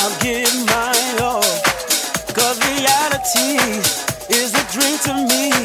I'll give my all. Cause reality is a dream to me.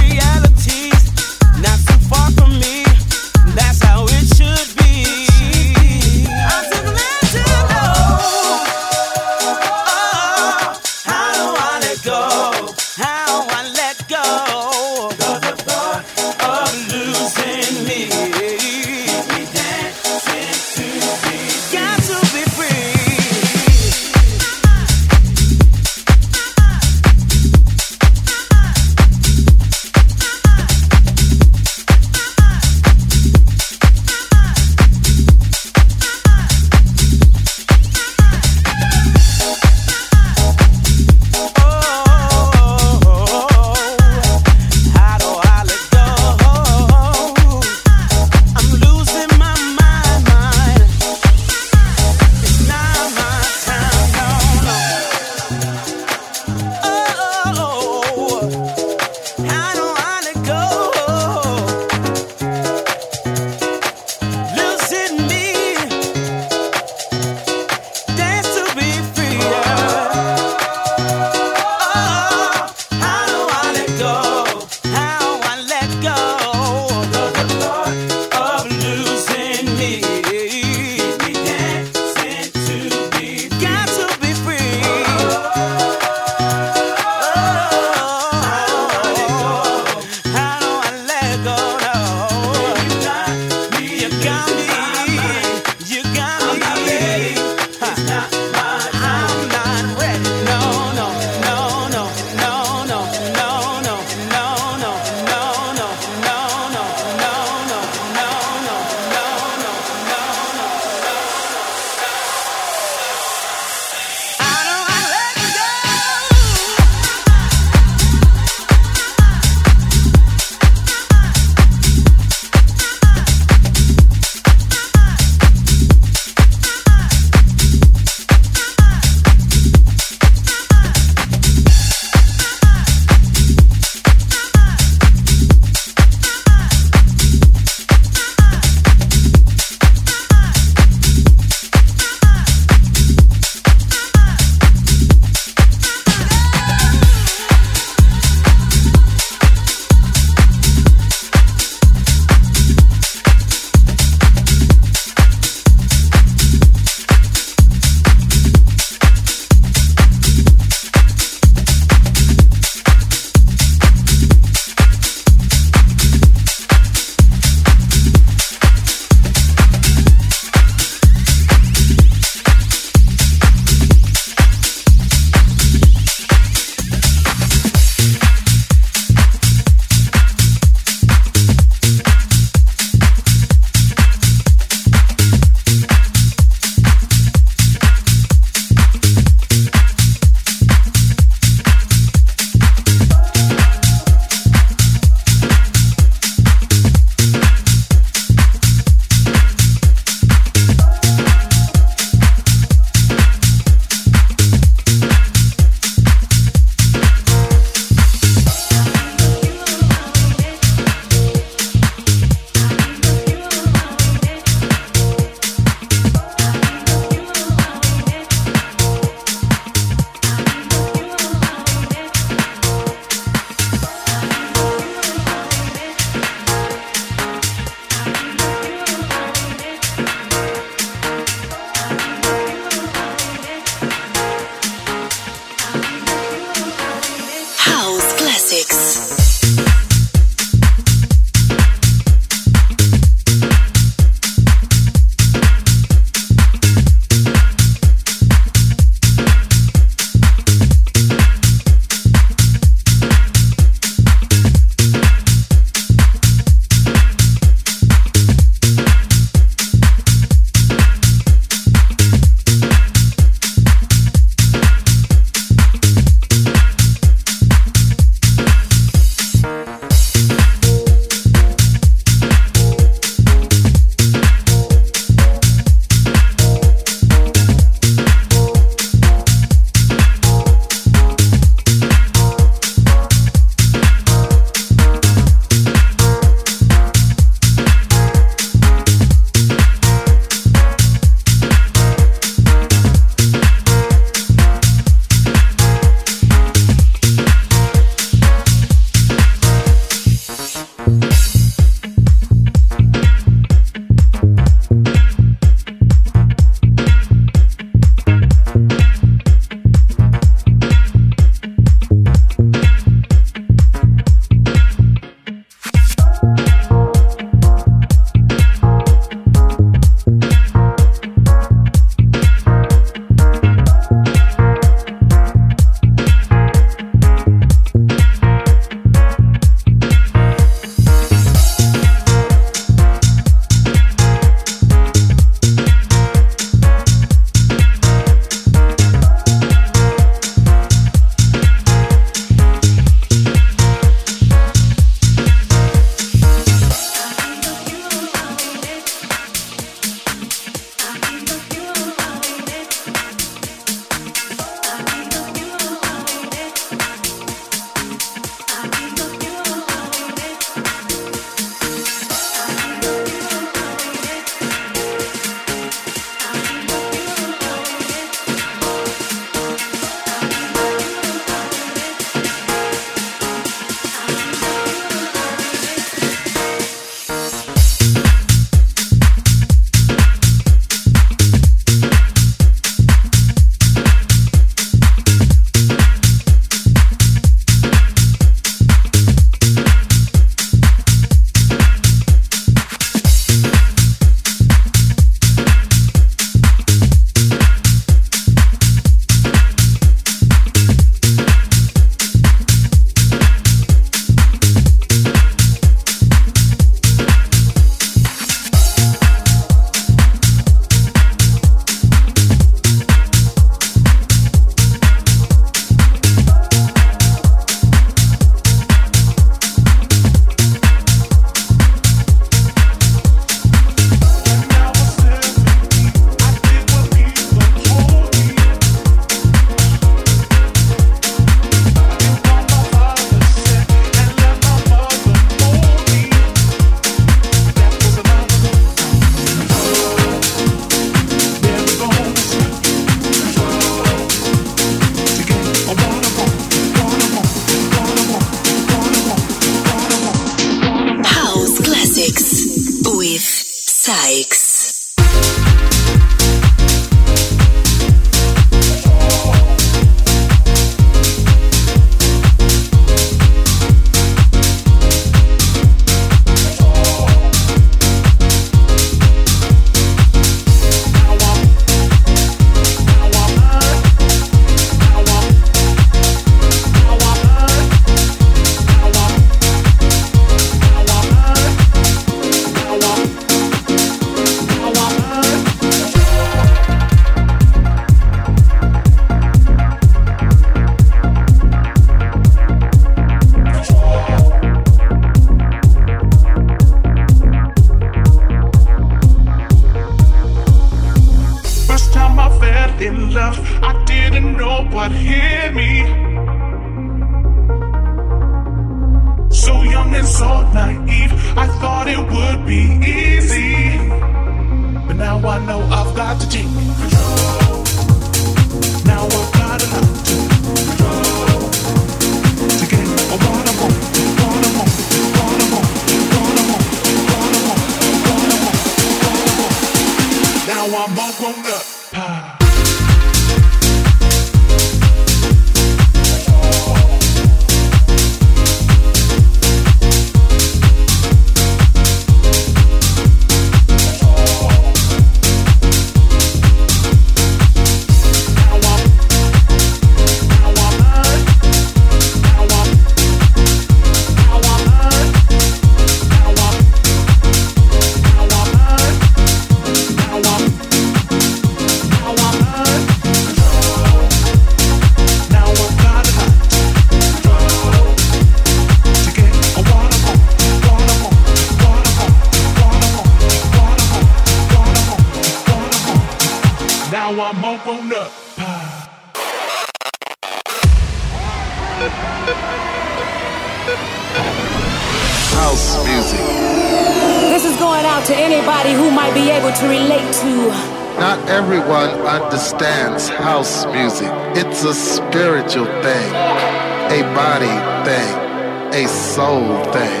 soul thing.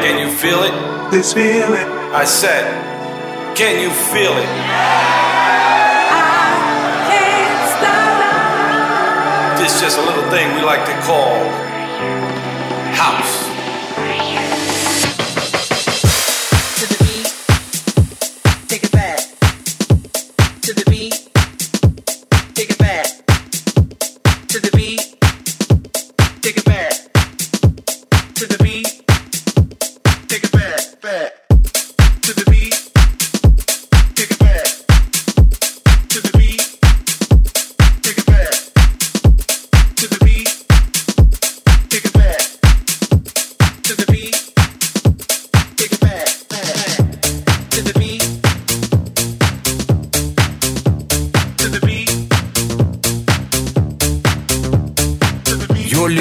Can you feel it? This feeling. I said, can you feel it? I can't stop. This just a little thing we like to call house.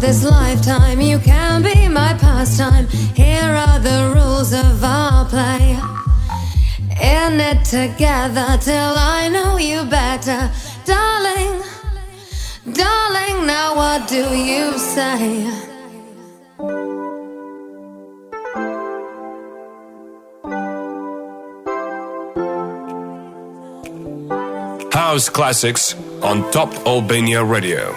this lifetime. You can be my pastime. Here are the rules of our play. In it together till I know you better. Darling, darling, now what do you say? House Classics on Top Albania Radio.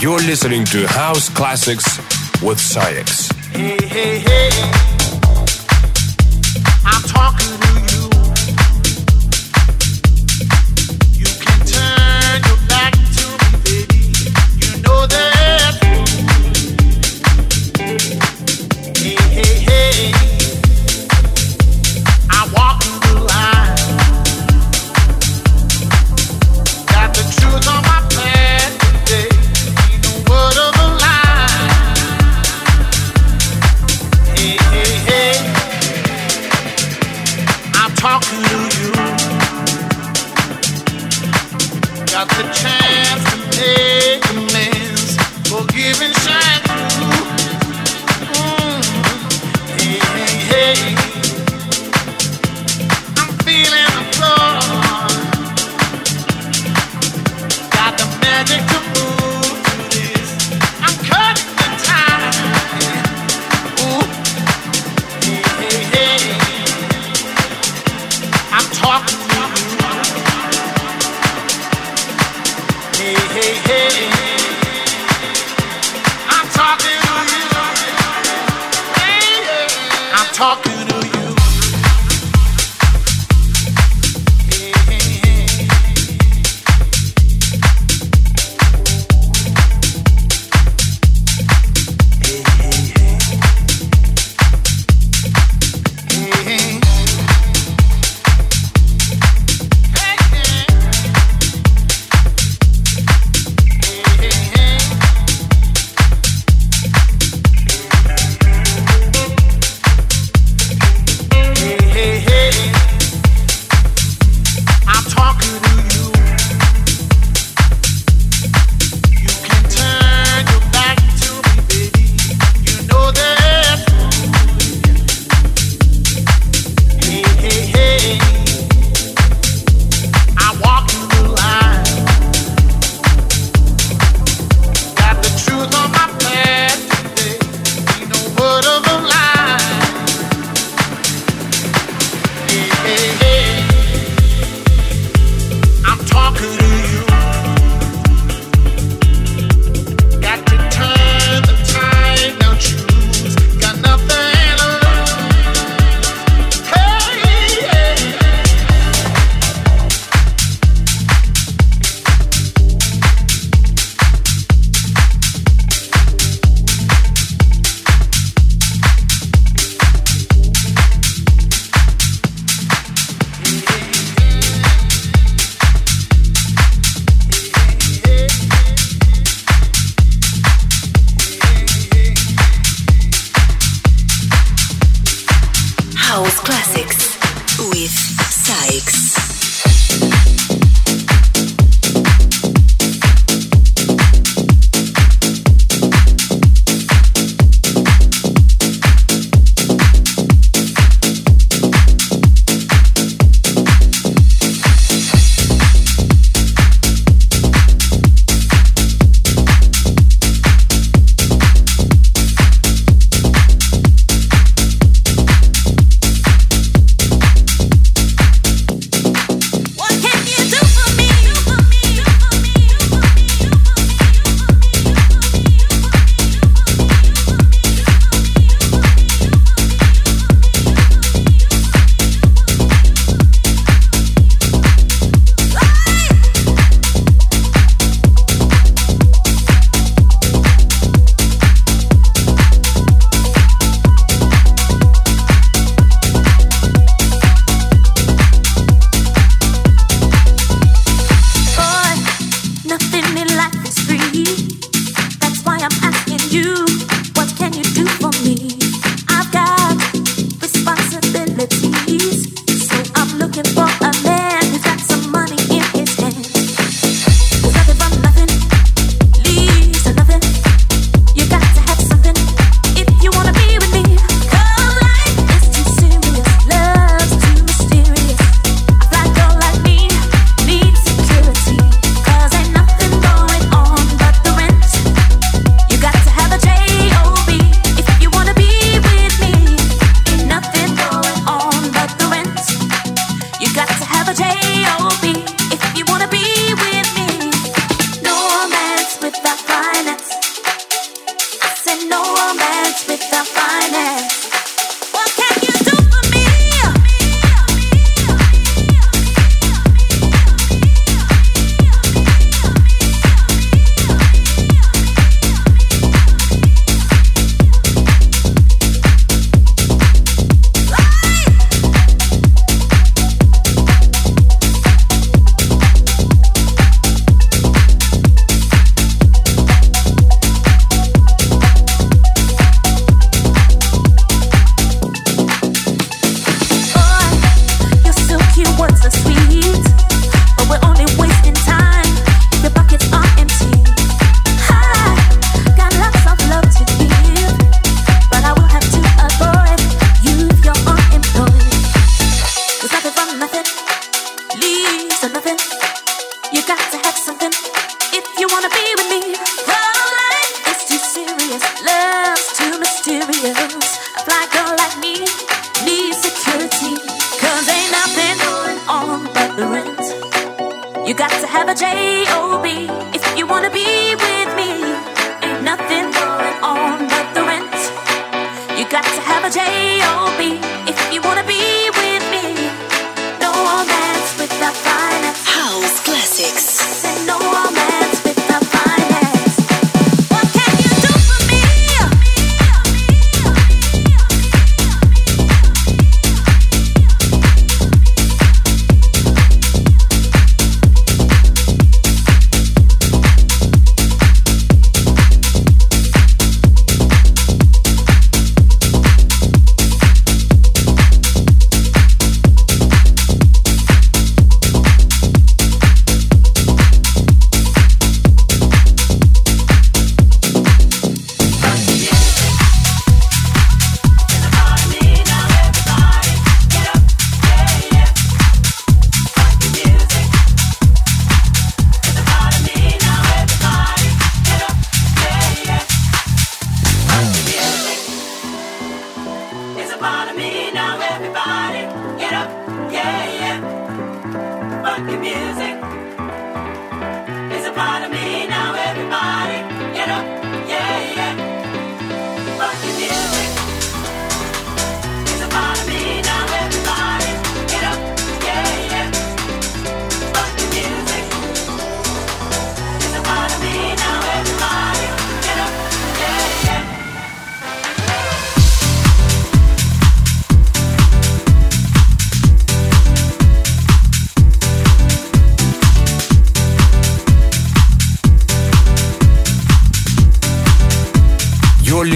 You're listening to House Classics with SAIX. Hey, hey, hey. I'm talking